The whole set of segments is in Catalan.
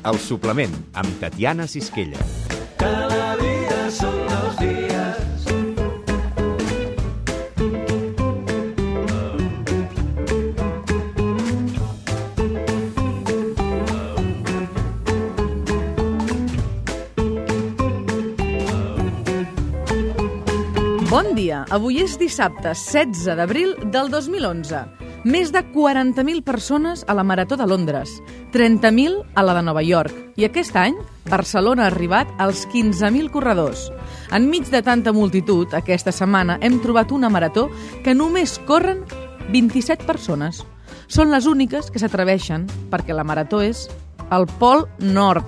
El suplement, amb Tatiana Sisquella. Que la vida són dos dies. Bon dia. Avui és dissabte, 16 d'abril del 2011. Més de 40.000 persones a la Marató de Londres, 30.000 a la de Nova York. I aquest any, Barcelona ha arribat als 15.000 corredors. Enmig de tanta multitud, aquesta setmana hem trobat una marató que només corren 27 persones. Són les úniques que s'atreveixen perquè la marató és al Pol Nord.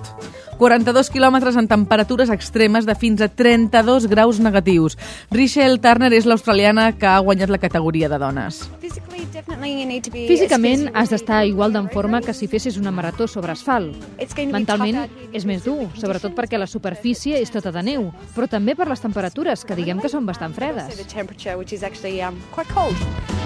42 quilòmetres en temperatures extremes de fins a 32 graus negatius. Rachel Turner és l'australiana que ha guanyat la categoria de dones. Físicament has d'estar igual d'en forma que si fessis una marató sobre asfalt. Mentalment és més dur, sobretot perquè la superfície és tota de neu, però també per les temperatures, que diguem que són bastant fredes.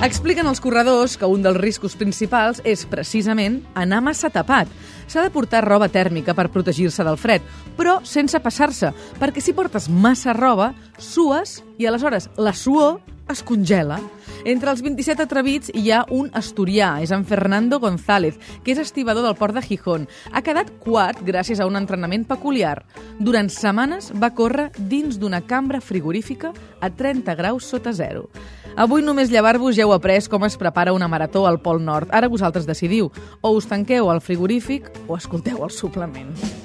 Expliquen els corredors que un dels riscos principals és precisament anar massa tapat. S'ha de portar roba tèrmica per protegir-se del fred, però sense passar-se, perquè si portes massa roba, sues i aleshores la suor es congela. Entre els 27 atrevits hi ha un asturià, és en Fernando González, que és estibador del port de Gijón. Ha quedat quart gràcies a un entrenament peculiar. Durant setmanes va córrer dins d'una cambra frigorífica a 30 graus sota zero. Avui només llevar-vos ja heu après com es prepara una marató al Pol Nord. Ara vosaltres decidiu, o us tanqueu al frigorífic o escolteu el suplement.